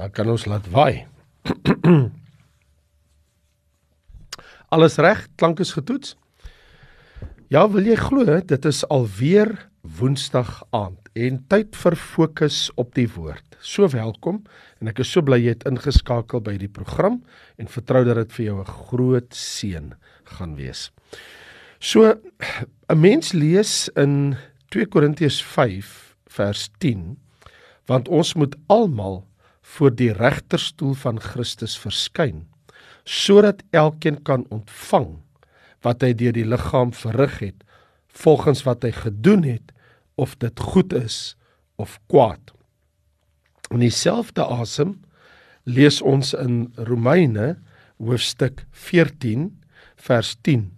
Dan kan ons laat waai. Alles reg? Klank is getoets. Ja, wil jy glo dit is alweer Woensdag aand en tyd vir fokus op die woord. So welkom en ek is so bly jy het ingeskakel by die program en vertrou dat dit vir jou 'n groot seën gaan wees. So 'n mens lees in 2 Korintiërs 5 vers 10 want ons moet almal voor die regterstoel van Christus verskyn sodat elkeen kan ontvang wat hy deur die liggaam verrig het volgens wat hy gedoen het of dit goed is of kwaad. In dieselfde asem lees ons in Romeine hoofstuk 14 vers 10.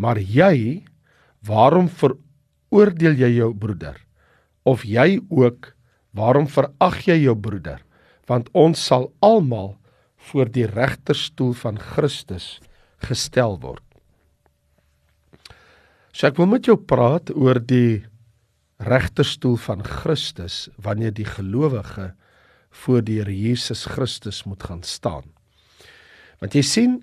Maar jy, waarom veroordeel jy jou broeder? Of jy ook, waarom verag jy jou broeder? Want ons sal almal voor die regterstoel van Christus gestel word. So ek wil met jou praat oor die regterstoel van Christus wanneer die gelowige voor die Here Jesus Christus moet gaan staan. Want jy sien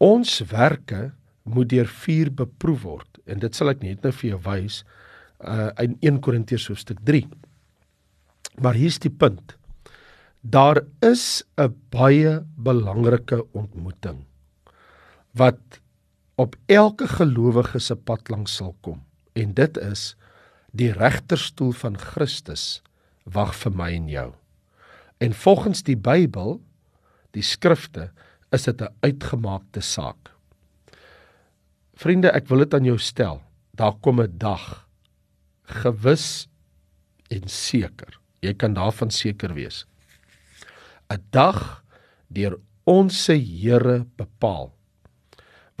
ons werke moet deur vuur beproef word en dit sal ek net nou vir jou wys uh, in 1 Korintiërs hoofstuk 3. Maar hier's die punt. Daar is 'n baie belangrike ontmoeting wat op elke gelowige se pad langs sal kom en dit is die regterstoel van Christus wag vir my en jou. En volgens die Bybel, die skrifte, is dit 'n uitgemaakte saak. Vriende, ek wil dit aan jou stel. Daar kom 'n dag gewis en seker. Jy kan daarvan seker wees. 'n Dag deur ons se Here bepaal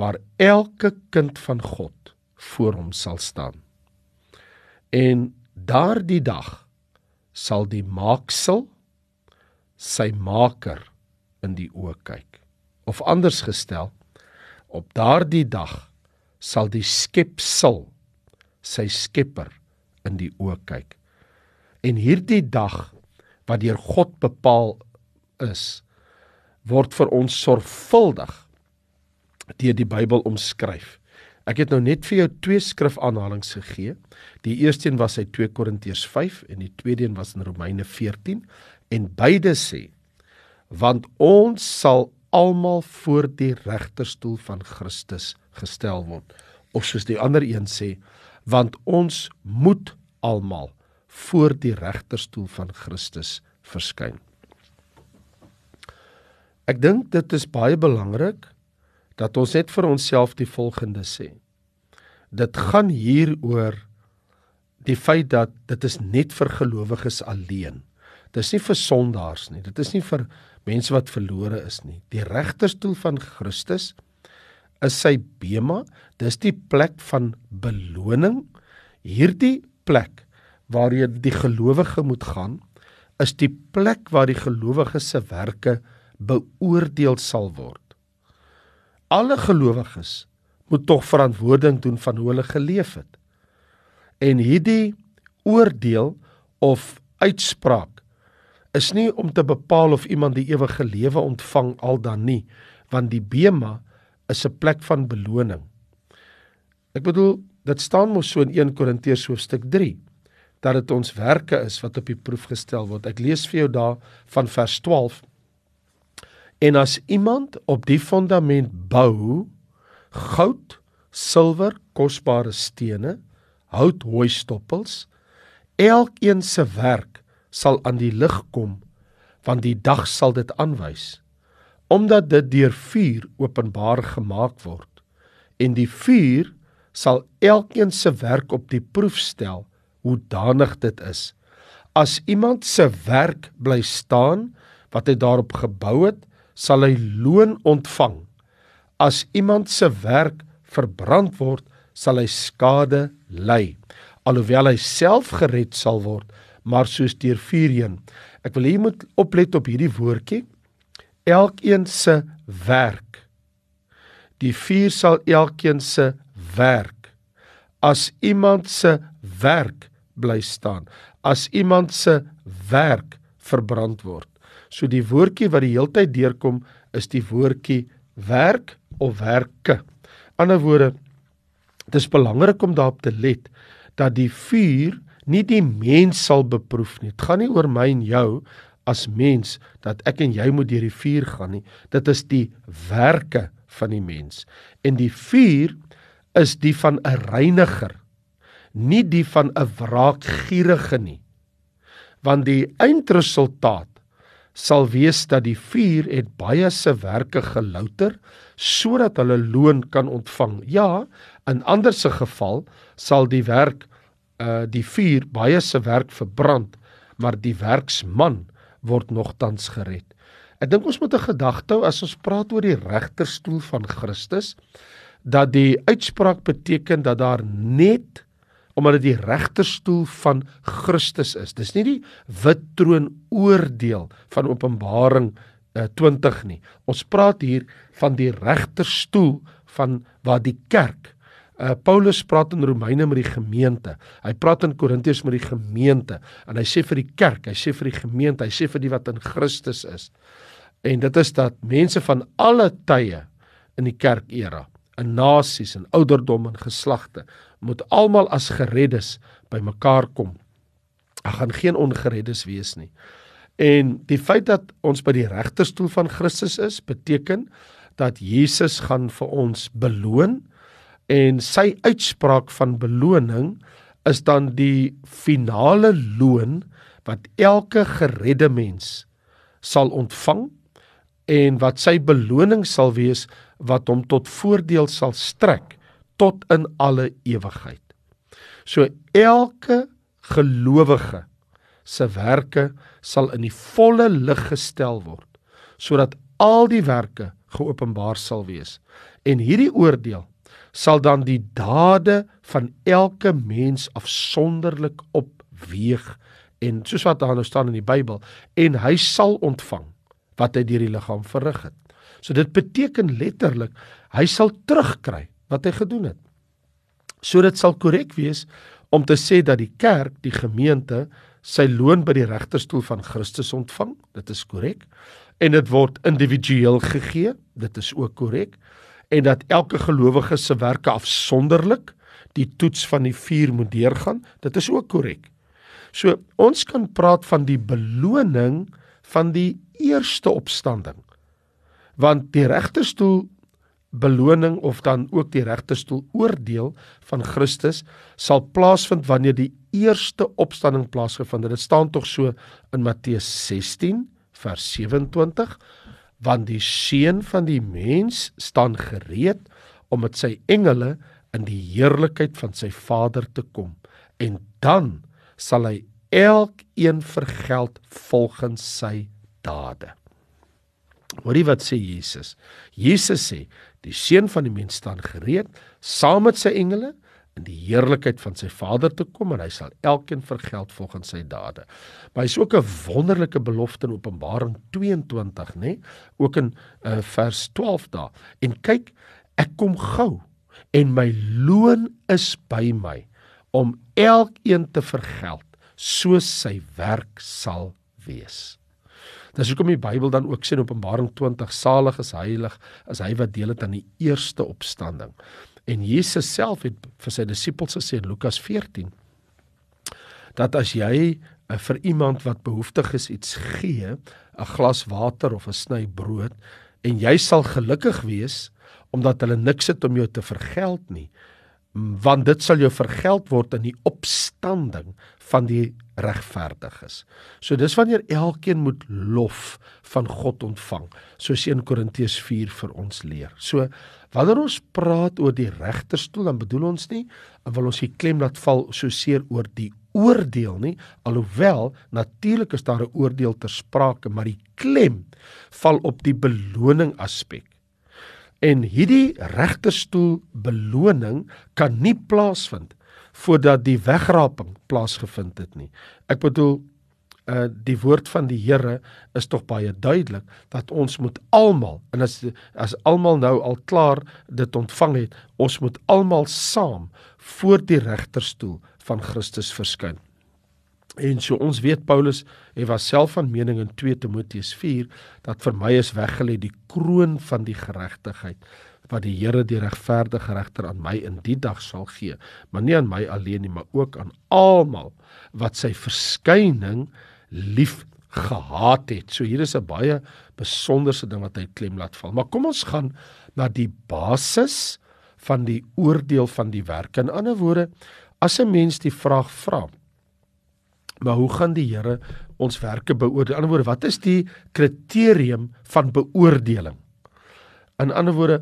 waar elke kind van God voor hom sal staan. En daardie dag sal die maaksel sy maker in die oë kyk. Of anders gestel, op daardie dag sal die skepsel sy skepper in die oë kyk. En hierdie dag wat deur God bepaal is, word vir ons sorgvuldig deur die Bybel omskryf. Ek het nou net vir jou twee skrifaanhalings gegee. Die eerste een was uit 2 Korintiërs 5 en die tweede een was in Romeine 14 en beide sê want ons sal almal voor die regterstoel van Christus gestel word. Of soos die ander een sê want ons moet almal voor die regterstoel van Christus verskyn. Ek dink dit is baie belangrik dat ons net vir onsself die volgende sê. Dit gaan hier oor die feit dat dit is net vir gelowiges alleen. Dit is nie vir sondaars nie. Dit is nie vir mense wat verlore is nie. Die regterstoel van Christus is sy bema. Dis die plek van beloning. Hierdie plek waarheen die gelowige moet gaan, is die plek waar die gelowige se werke beoordeel sal word alle gelowiges moet tog verantwoording doen van hoe hulle geleef het. En hierdie oordeel of uitspraak is nie om te bepaal of iemand die ewige lewe ontvang al dan nie, want die bema is 'n plek van beloning. Ek bedoel, dit staan mos so in 1 Korintiërs hoofstuk 3 dat dit ons werke is wat op die proef gestel word. Ek lees vir jou daar van vers En as iemand op die fondament bou goud, silwer, kosbare stene, hout, hooi stoppels, elkeen se werk sal aan die lig kom, want die dag sal dit aanwys, omdat dit deur vuur openbaar gemaak word. En die vuur sal elkeen se werk op die proef stel, hoe danig dit is. As iemand se werk bly staan wat hy daarop gebou het, sal hy loon ontvang. As iemand se werk verbrand word, sal hy skade ly, alhoewel hy self gered sal word, maar soos deur vuur heen. Ek wil hê jy moet oplet op hierdie woordjie. Elkeen se werk. Die vuur sal elkeen se werk. As iemand se werk bly staan, as iemand se werk verbrand word. So die woordjie wat die heeltyd deurkom is die woordjie werk of werke. Ander woorde, dit is belangrik om daarop te let dat die vuur nie die mens sal beproef nie. Dit gaan nie oor my en jou as mens dat ek en jy moet deur die vuur gaan nie. Dit is die werke van die mens. En die vuur is die van 'n reiniger, nie die van 'n wraakgierige nie. Want die eindresultaat sal wees dat die vuur het baie se werke gelouter sodat hulle loon kan ontvang. Ja, in ander se geval sal die werk uh die vuur baie se werk verbrand, maar die werksman word nogtans gered. Ek dink ons moet 'n gedagte hou as ons praat oor die regterstoel van Christus dat die uitspraak beteken dat daar net omdat dit die regterstoel van Christus is. Dis nie die wit troon oordeel van Openbaring uh, 20 nie. Ons praat hier van die regterstoel van waar die kerk Uh, Paulus praat in Romeine met die gemeente. Hy praat in Korintiërs met die gemeente en hy sê vir die kerk, hy sê vir die gemeente, hy sê vir die wat in Christus is. En dit is dat mense van alle tye in die kerk era, in nasies en ouderdom en geslagte moet almal as gereddes bymekaar kom. Daar gaan geen ongereddes wees nie. En die feit dat ons by die regterstoel van Christus is, beteken dat Jesus gaan vir ons beloon en sy uitspraak van beloning is dan die finale loon wat elke geredde mens sal ontvang en wat sy beloning sal wees wat hom tot voordeel sal strek tot in alle ewigheid. So elke gelowige se werke sal in die volle lig gestel word sodat al die werke geopenbaar sal wees. En hierdie oordeel sal dan die dade van elke mens afsonderlik opweeg en soos wat daar nou staan in die Bybel en hy sal ontvang wat hy deur die liggaam verrig het. So dit beteken letterlik hy sal terugkry wat hy gedoen het. So dit sal korrek wees om te sê dat die kerk, die gemeente sy loon by die regterstoel van Christus ontvang. Dit is korrek. En dit word individueel gegee. Dit is ook korrek en dat elke gelowige se werke afsonderlik die toets van die vuur moet deurgaan, dit is ook korrek. So ons kan praat van die beloning van die eerste opstanding. Want die regterstoel beloning of dan ook die regterstoel oordeel van Christus sal plaasvind wanneer die eerste opstanding plaasgevind het. Dit staan tog so in Matteus 16 vers 27 want die seun van die mens staan gereed om met sy engele in die heerlikheid van sy Vader te kom en dan sal hy elkeen vergeld volgens sy dade. Hoorie wat sê Jesus? Jesus sê die seun van die mens staan gereed saam met sy engele in die heerlikheid van sy Vader te kom en hy sal elkeen vergeld volgens sy dade. Maar hy's ook 'n wonderlike belofte in Openbaring 22, nê? Ook in uh, vers 12 daar. En kyk, ek kom gou en my loon is by my om elkeen te vergeld soos sy werk sal wees. Dis hoekom die Bybel dan ook sê in Openbaring 20 salig is heilig as hy wat deel het aan die eerste opstanding. En Jesus self het vir sy disippels gesê in Lukas 14 dat as jy uh, vir iemand wat behoeftig is iets gee, 'n glas water of 'n sny brood en jy sal gelukkig wees omdat hulle niks het om jou te vergeld nie, want dit sal jou vergeld word in die opstanding van die regverdiges. So dis wanneer elkeen moet lof van God ontvang, soos 1 Korintiërs 4 vir ons leer. So wanneer ons praat oor die regterstoel, dan bedoel ons nie en wil ons hier klem laat val so seer oor die oordeel nie, alhoewel natuurlik is daar 'n oordeel ter sprake, maar die klem val op die beloning aspek. En hierdie regterstoel beloning kan nie plaasvind voordat die wegraping plaasgevind het nie. Ek bedoel uh die woord van die Here is tog baie duidelik dat ons moet almal en as as almal nou al klaar dit ontvang het, ons moet almal saam voor die regterstoel van Christus verskyn. En so ons weet Paulus hy was self van mening in 2 Timoteus 4 dat vir my is weggelê die kroon van die geregtigheid wat die Here die regverdige regter aan my in die dag sal gee, maar nie aan my alleen nie, maar ook aan almal wat sy verskyning lief gehaat het. So hier is 'n baie besonderse ding wat hy klem laat val. Maar kom ons gaan na die basis van die oordeel van die werk. In ander woorde, as 'n mens die vraag vra, maar hoe gaan die Here ons werke beoordeel? In ander woorde, wat is die kriterium van beoordeling? In ander woorde,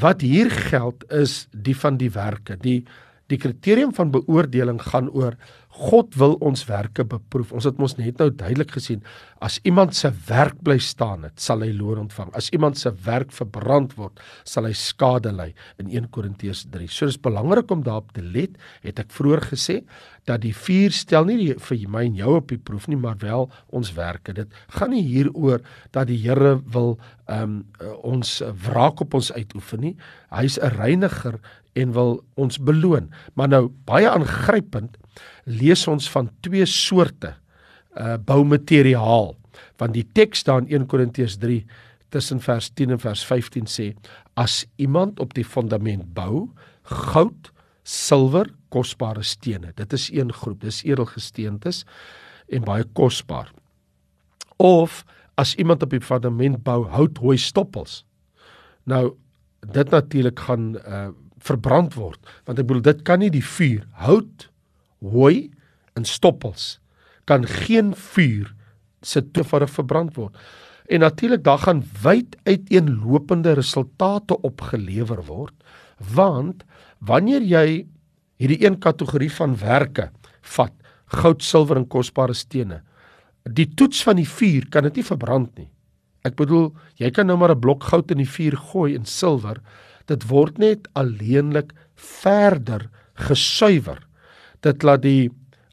wat hier geld is die van die werke. Die die kriterium van beoordeling gaan oor God wil ons werke beproef. Ons het mos net nou duidelik gesien, as iemand se werk bly staan, het, sal hy loon ontvang. As iemand se werk verbrand word, sal hy skade ly in 1 Korintiërs 3. So dis belangrik om daarop te let. Het ek vroeër gesê dat die vuur stel nie die, vir my en jou op die proef nie, maar wel ons werke. Dit gaan nie hieroor dat die Here wil ehm um, ons wraak op ons uitoefen nie. Hy's 'n reiniger en wil ons beloon. Maar nou baie aangrypend lees ons van twee soorte uh boumateriaal. Want die teks daar in 1 Korintiërs 3 tussen vers 10 en vers 15 sê as iemand op die fundament bou, goud, silwer, kosbare stene. Dit is een groep, dis edelgesteentes en baie kosbaar. Of as iemand op die fundament bou, hout, hooi, stoppels. Nou dit natuurlik gaan uh verbrand word want ek bedoel dit kan nie die vuur hout hooi en stoppels kan geen vuur se toevarig verbrand word. En natuurlik daar gaan wyd uiteenlopende resultate opgelewer word want wanneer jy hierdie een kategorie van werke vat, goud, silwer en kosbare stene, die toets van die vuur kan dit nie verbrand nie. Ek bedoel, jy kan nou maar 'n blok goud in die vuur gooi en silwer, dit word net alleenlik verder gesuiwer dit laat die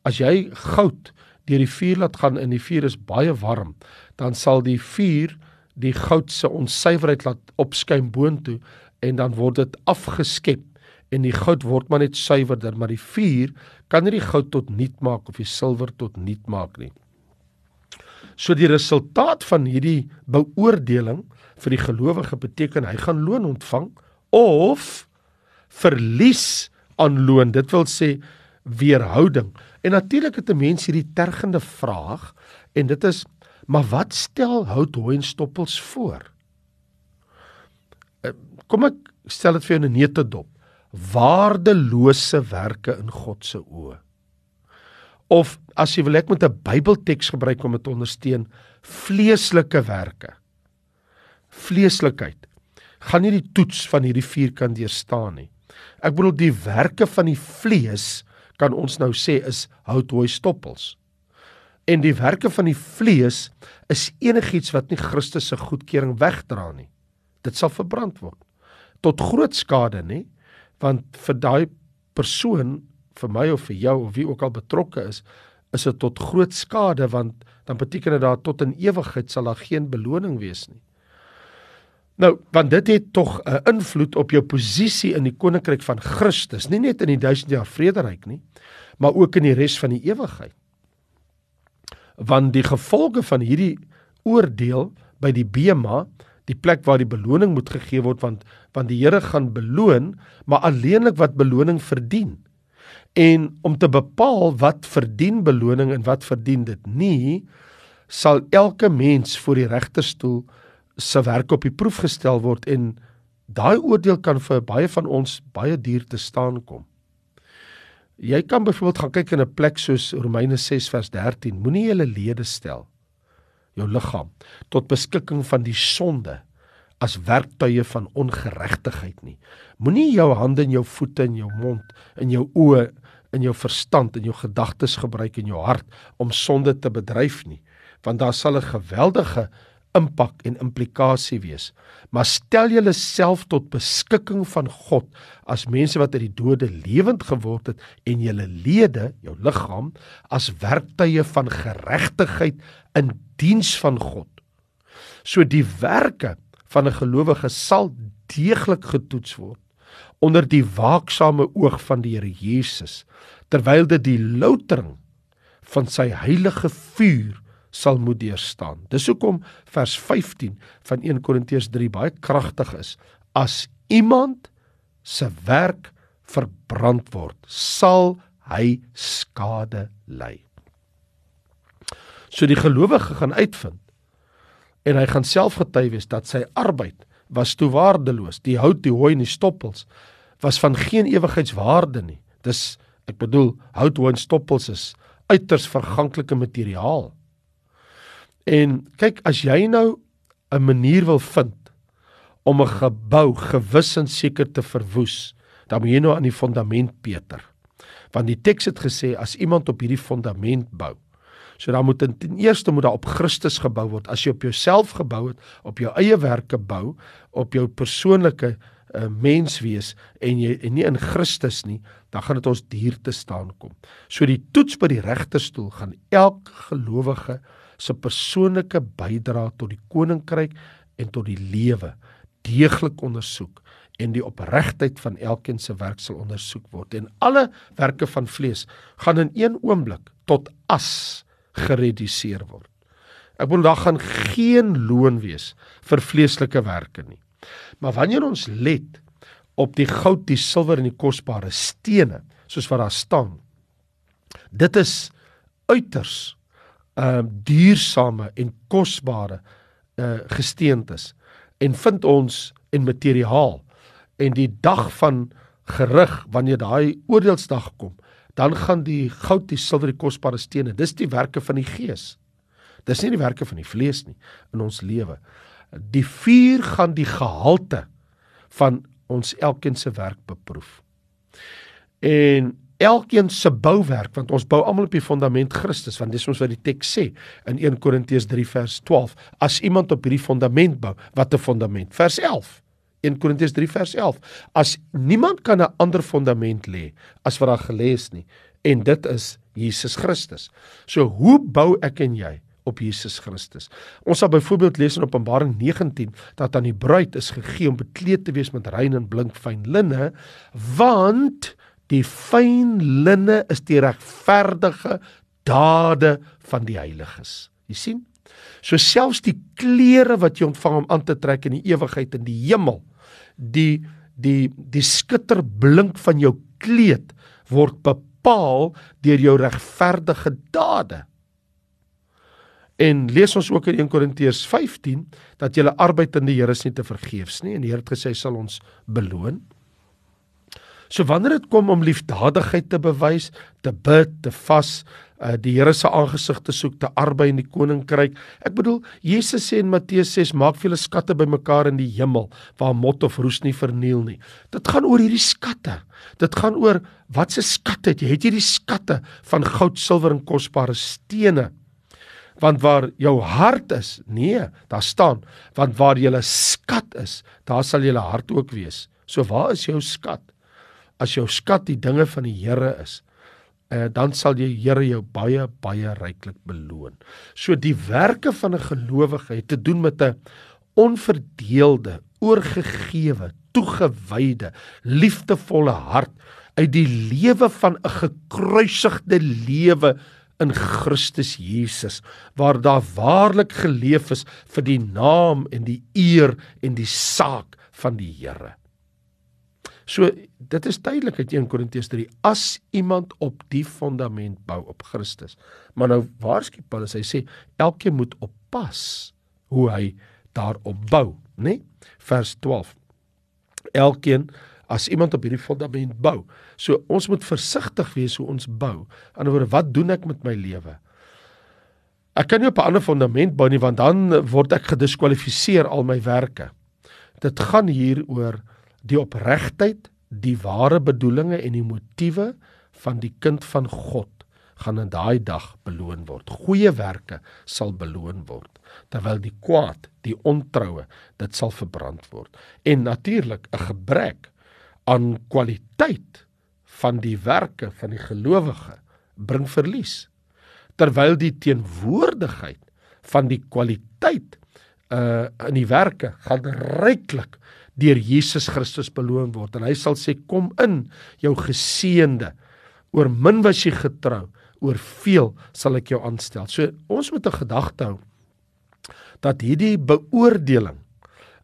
as jy goud deur die vuur laat gaan en die vuur is baie warm, dan sal die vuur die goud se onsuiverheid laat opskuim boontoe en dan word dit afgeskep en die goud word maar net suiwerder, maar die vuur kan nie die goud tot niet maak of die silwer tot niet maak nie. So die resultaat van hierdie beoordeling vir die gelowige beteken hy gaan loon ontvang of verlies aan loon. Dit wil sê weerhouding. En natuurlik het 'n mens hierdie tergende vraag en dit is maar wat stel hout hooi en stoppels voor? Eh, kom ek stel dit vir jou in 'n neete dop. Waardelose werke in God se oë. Of as jy wil ek met 'n Bybelteks gebruik om dit te ondersteun, vleeslike werke. Vleeslikheid gaan nie die toets van hierdie vierkant deurstaan nie. Ek bedoel die werke van die vlees kan ons nou sê is houthooi stoppels. En die werke van die vlees is enigiets wat nie Christus se goedkeuring wegdra nie. Dit sal verbrand word tot groot skade, nê? Want vir daai persoon, vir my of vir jou of wie ook al betrokke is, is dit tot groot skade want dan beteken dit dat tot in ewigheid sal daar geen beloning wees nie. Nou, want dit het tog 'n invloed op jou posisie in die koninkryk van Christus, nie net in die 1000 jaar vrederyk nie, maar ook in die res van die ewigheid. Want die gevolge van hierdie oordeel by die bema, die plek waar die beloning moet gegee word want want die Here gaan beloon, maar alleenlik wat beloning verdien. En om te bepaal wat verdien beloning en wat verdien dit nie, sal elke mens voor die regterstoel se werk op die proef gestel word en daai oordeel kan vir baie van ons baie duur te staan kom. Jy kan byvoorbeeld gaan kyk in 'n plek soos Romeine 6 vers 13, moenie julle lede stel jou liggaam tot beskikking van die sonde as werktuie van ongeregtigheid nie. Moenie jou hande en jou voete en jou mond en jou oë en jou verstand en jou gedagtes gebruik in jou hart om sonde te bedryf nie, want daar sal 'n geweldige impak en implikasie wees. Maar stel julleself tot beskikking van God as mense wat uit die dode lewend geword het en julle lede, jou liggaam, as werktuie van geregtigheid in diens van God. So die werke van 'n gelowige sal deeglik getoets word onder die waaksame oog van die Here Jesus terwyl dit die loutering van sy heilige vuur sal moet deurstaan. Dis hoekom vers 15 van 1 Korintiërs 3 baie kragtig is. As iemand se werk verbrand word, sal hy skade ly. So die gelowige gaan uitvind en hy gaan self getuig wees dat sy arbeid was toe waardeloos. Die hout, die hooi en die stoppels was van geen ewigheidswaarde nie. Dis ek bedoel hout, hooi en stoppels is uiters verganklike materiaal. En kyk as jy nou 'n manier wil vind om 'n gebou gewis en seker te verwoes, dan moet jy nou aan die fondament Peter. Want die teks het gesê as iemand op hierdie fondament bou, so dan moet ten eerste moet daar op Christus gebou word. As jy op jouself gebou het, op jou eie werke bou, op jou persoonlike uh, mens wees en jy en nie in Christus nie, dan gaan dit ons duur te staan kom. So die toets by die regterstoel gaan elke gelowige se persoonlike bydrae tot die koninkryk en tot die lewe deeglik ondersoek en die opregtheid van elkeen se werk sal ondersoek word en alle werke van vlees gaan in een oomblik tot as gereduseer word. Ek bedoel daar gaan geen loon wees vir vleeslike werke nie. Maar wanneer ons let op die goud, die silwer en die kosbare stene, soos wat daar staan, dit is uiters ehm uh, duursame en kosbare uh gesteentes en vind ons en materiaal en die dag van gerig wanneer daai oordeelsdag kom dan gaan die goud die silwer die kosbare stene dis die werke van die gees. Dis nie die werke van die vlees nie in ons lewe. Die vuur gaan die gehalte van ons elkeen se werk beproef. En elkeen se bouwerk want ons bou almal op die fondament Christus want dis ons wat die teks sê in 1 Korintiërs 3 vers 12 as iemand op hierdie fondament bou wat 'n fondament? Vers 11 1 Korintiërs 3 vers 11 as niemand kan 'n ander fondament lê as wat daar gelê is nie en dit is Jesus Christus so hoe bou ek en jy op Jesus Christus. Ons sal byvoorbeeld lees in Openbaring 19 dat aan die bruid is gegee om bekleed te wees met rein en blink fyn linne want Die fyn linne is die regverdige dade van die heiliges. Jy sien? So selfs die klere wat jy ontvang om aan te trek in die ewigheid in die hemel, die die die skitterblink van jou kleed word bepaal deur jou regverdige dade. En lees ons ook in 1 Korintiërs 15 dat julle arbeid in die Here is nie te vergeefs nie en die Here het gesê sal ons beloon. So wanneer dit kom om liefdadigheid te bewys, te bid, te vas, uh, die Here se aangesig te soek, te arbei in die koninkryk. Ek bedoel, Jesus sê in Matteus 6, maak vir julle skatte bymekaar in die hemel waar mot of roes nie verniel nie. Dit gaan oor hierdie skatte. Dit gaan oor wat se skatte het jy? Het jy die skatte van goud, silwer en kosbare stene? Want waar jou hart is, nee, daar staan, want waar 'n skat is, daar sal jy hart ook wees. So waar is jou skat? As jou skat die dinge van die Here is, eh, dan sal jy Here jou baie baie ryklik beloon. So die werke van 'n gelowige het te doen met 'n onverdeelde, oorgegewe, toegewyde, liefdevolle hart uit die lewe van 'n gekruisigde lewe in Christus Jesus waar daar waarlik geleef is vir die naam en die eer en die saak van die Here. So dit is uit 1 Korintiërs 3 as iemand op die fondament bou op Christus. Maar nou waarskynlik Paulus hy sê elkeen moet oppas hoe hy daarop bou, né? Vers 12. Elkeen as iemand op hierdie fondament bou. So ons moet versigtig wees hoe ons bou. Aan die ander woorde, wat doen ek met my lewe? Ek kan nie op 'n ander fondament bou nie want dan word ek gediskwalifiseer al my werke. Dit gaan hier oor die opregtheid, die ware bedoelinge en die motiewe van die kind van God gaan in daai dag beloon word. Goeie werke sal beloon word, terwyl die kwaad, die ontroue, dit sal verbrand word. En natuurlik 'n gebrek aan kwaliteit van die werke van die gelowige bring verlies. Terwyl die teenwoordigheid van die kwaliteit uh in die werke gaan ryklik deur Jesus Christus beloon word en hy sal sê kom in jou geseënde oor min was jy getrou oor veel sal ek jou aanstel. So ons moet 'n gedagte hou dat hierdie beoordeling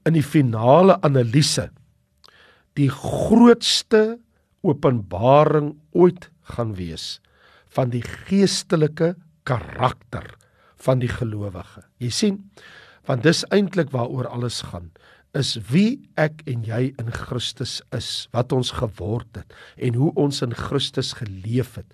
in die finale analise die grootste openbaring ooit gaan wees van die geestelike karakter van die gelowige. Jy sien, want dis eintlik waaroor alles gaan is wie ek en jy in Christus is, wat ons geword het en hoe ons in Christus geleef het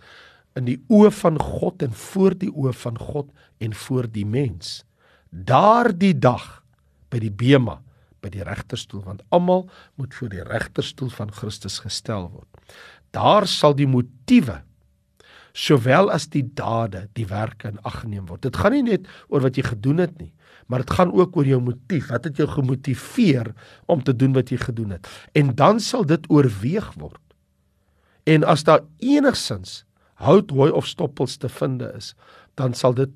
in die oë van God en voor die oë van God en voor die mens. Daardie dag by die bema, by die regterstoel want almal moet voor die regterstoel van Christus gestel word. Daar sal die motiewe sowel as die dade, die werke in ag geneem word. Dit gaan nie net oor wat jy gedoen het nie, maar dit gaan ook oor jou motief. Wat het jou gemotiveer om te doen wat jy gedoen het? En dan sal dit oorweeg word. En as daar enigsins hout, hooi of stoppels te vind is, dan sal dit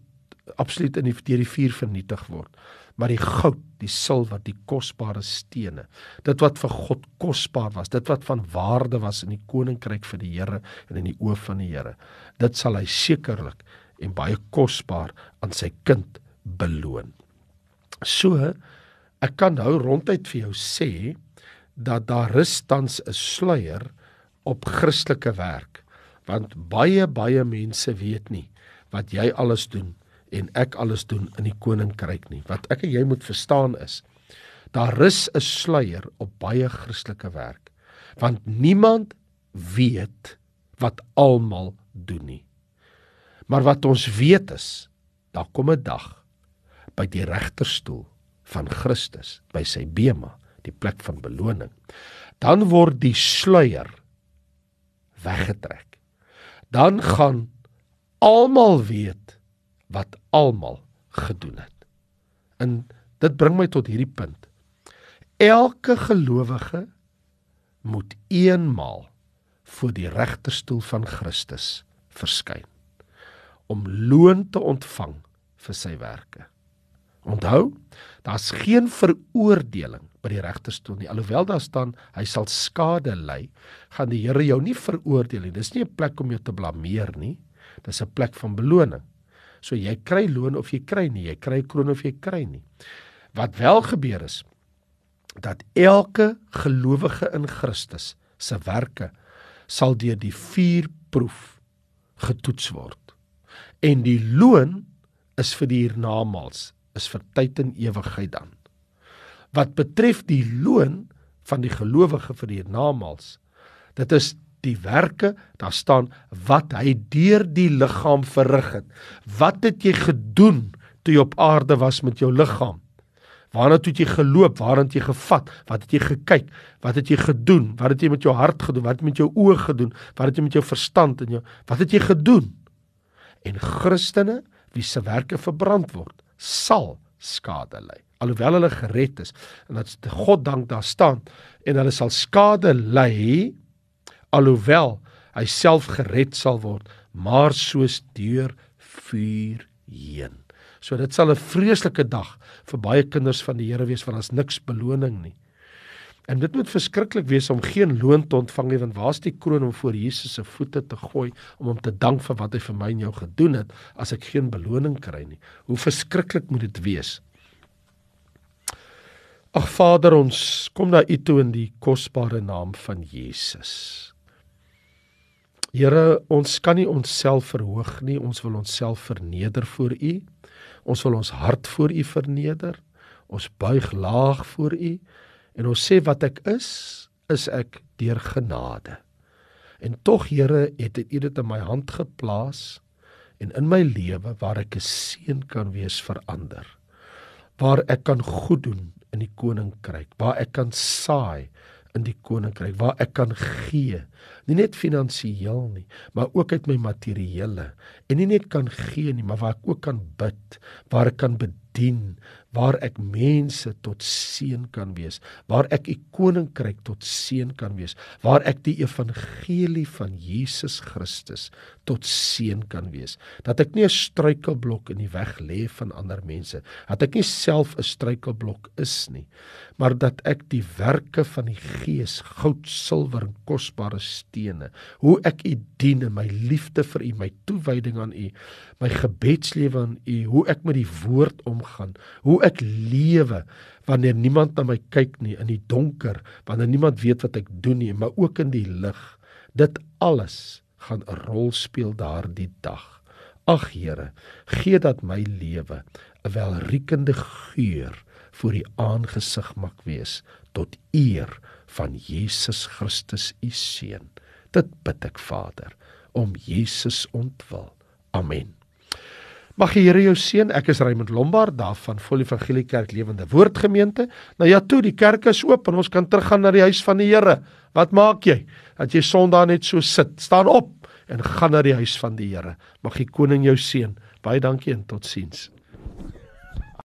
absoluut in die deur die vuur vernietig word maar die goud, die silwer, die kosbare stene, dit wat vir God kosbaar was, dit wat van waarde was in die koninkryk vir die Here en in die oë van die Here, dit sal hy sekerlik en baie kosbaar aan sy kind beloon. So ek kan nou ronduit vir jou sê dat daar rus tans 'n sluier op Christelike werk want baie baie mense weet nie wat jy alles doen en ek alles doen in die koninkryk nie. Wat ek en jy moet verstaan is daar rus 'n sluier op baie Christelike werk want niemand weet wat almal doen nie. Maar wat ons weet is daar kom 'n dag by die regterstoel van Christus by sy bema, die plek van beloning. Dan word die sluier weggetrek. Dan gaan almal weet wat almal gedoen het. En dit bring my tot hierdie punt. Elke gelowige moet eenmaal voor die regterstoel van Christus verskyn om loon te ontvang vir sy werke. Onthou, daar's geen veroordeling by die regterstoel nie. Alhoewel daar staan hy sal skade ly, gaan die Here jou nie veroordeel nie. Dis nie 'n plek om jou te blameer nie. Dis 'n plek van beloning. So jy kry loon of jy kry nie, jy kry kroon of jy kry nie. Wat wel gebeur is dat elke gelowige in Christus se werke sal deur die vuurproef getoets word. En die loon is vir die hiernamaals, is vir tyd en ewigheid dan. Wat betref die loon van die gelowige vir die hiernamaals, dit is die werke, daar staan wat hy deur die liggaam verrig het. Wat het jy gedoen toe jy op aarde was met jou liggaam? Waarna toe het jy geloop? Waar het jy gevat? Wat het jy gekyk? Wat het jy gedoen? Wat het jy met jou hart gedoen? Wat het jy met jou oë gedoen? Wat het jy met jou verstand en jou Wat het jy gedoen? En Christene wie se werke verbrand word, sal skade ly. Alhoewel hulle gered is en dat God dank daar staan en hulle sal skade ly alhoewel hy self gered sal word, maar soos deur vuur heen. So dit sal 'n vreeslike dag vir baie kinders van die Here wees want daar's niks beloning nie. En dit moet verskriklik wees om geen loon te ontvang nie want waar's die kroon om voor Jesus se voete te gooi om hom te dank vir wat hy vir my en jou gedoen het as ek geen beloning kry nie. Hoe verskriklik moet dit wees? Ag Vader, ons kom na U toe in die kosbare naam van Jesus. Here, ons kan nie onsself verhoog nie, ons wil onsself verneder voor U. Ons wil ons hart voor U verneder. Ons buig laag voor U en ons sê wat ek is, is ek deur genade. En tog Here, het U dit in my hand geplaas en in my lewe waar ek 'n seën kan wees vir ander. Waar ek kan goed doen in die koninkryk, waar ek kan saai in die koninkryk waar ek kan gee nie net finansiëel nie maar ook uit my materiële en nie net kan gee nie maar waar ek ook kan bid waar ek kan bedien waar ek mense tot seën kan wees, waar ek u koninkryk tot seën kan wees, waar ek die evangelie van Jesus Christus tot seën kan wees. Dat ek nie 'n struikelblok in die weg lê van ander mense, dat ek nie self 'n struikelblok is nie, maar dat ek die werke van die Gees, goud, silwer en kosbare stene, hoe ek u dien in my liefde vir u, my toewyding aan u, my gebedslewe aan u, hoe ek met die woord omgaan, hoe ek lewe wanneer niemand na my kyk nie in die donker, wanneer niemand weet wat ek doen nie, maar ook in die lig. Dit alles gaan 'n rol speel daardie dag. Ag Here, gee dat my lewe 'n welriekende geur voor die aangesig mag wees tot eer van Jesus Christus u seun. Dit bid ek Vader om Jesus ontwil. Amen. Mag die Here jou seën. Ek is Raymond Lombard daar van Volle Evangelie Kerk Lewende Woord Gemeente. Nou ja, toe die kerk is oop en ons kan teruggaan na die huis van die Here. Wat maak jy? Dat jy Sondag net so sit. Staan op en gaan na die huis van die Here. Mag die koning jou seën. Baie dankie en totsiens.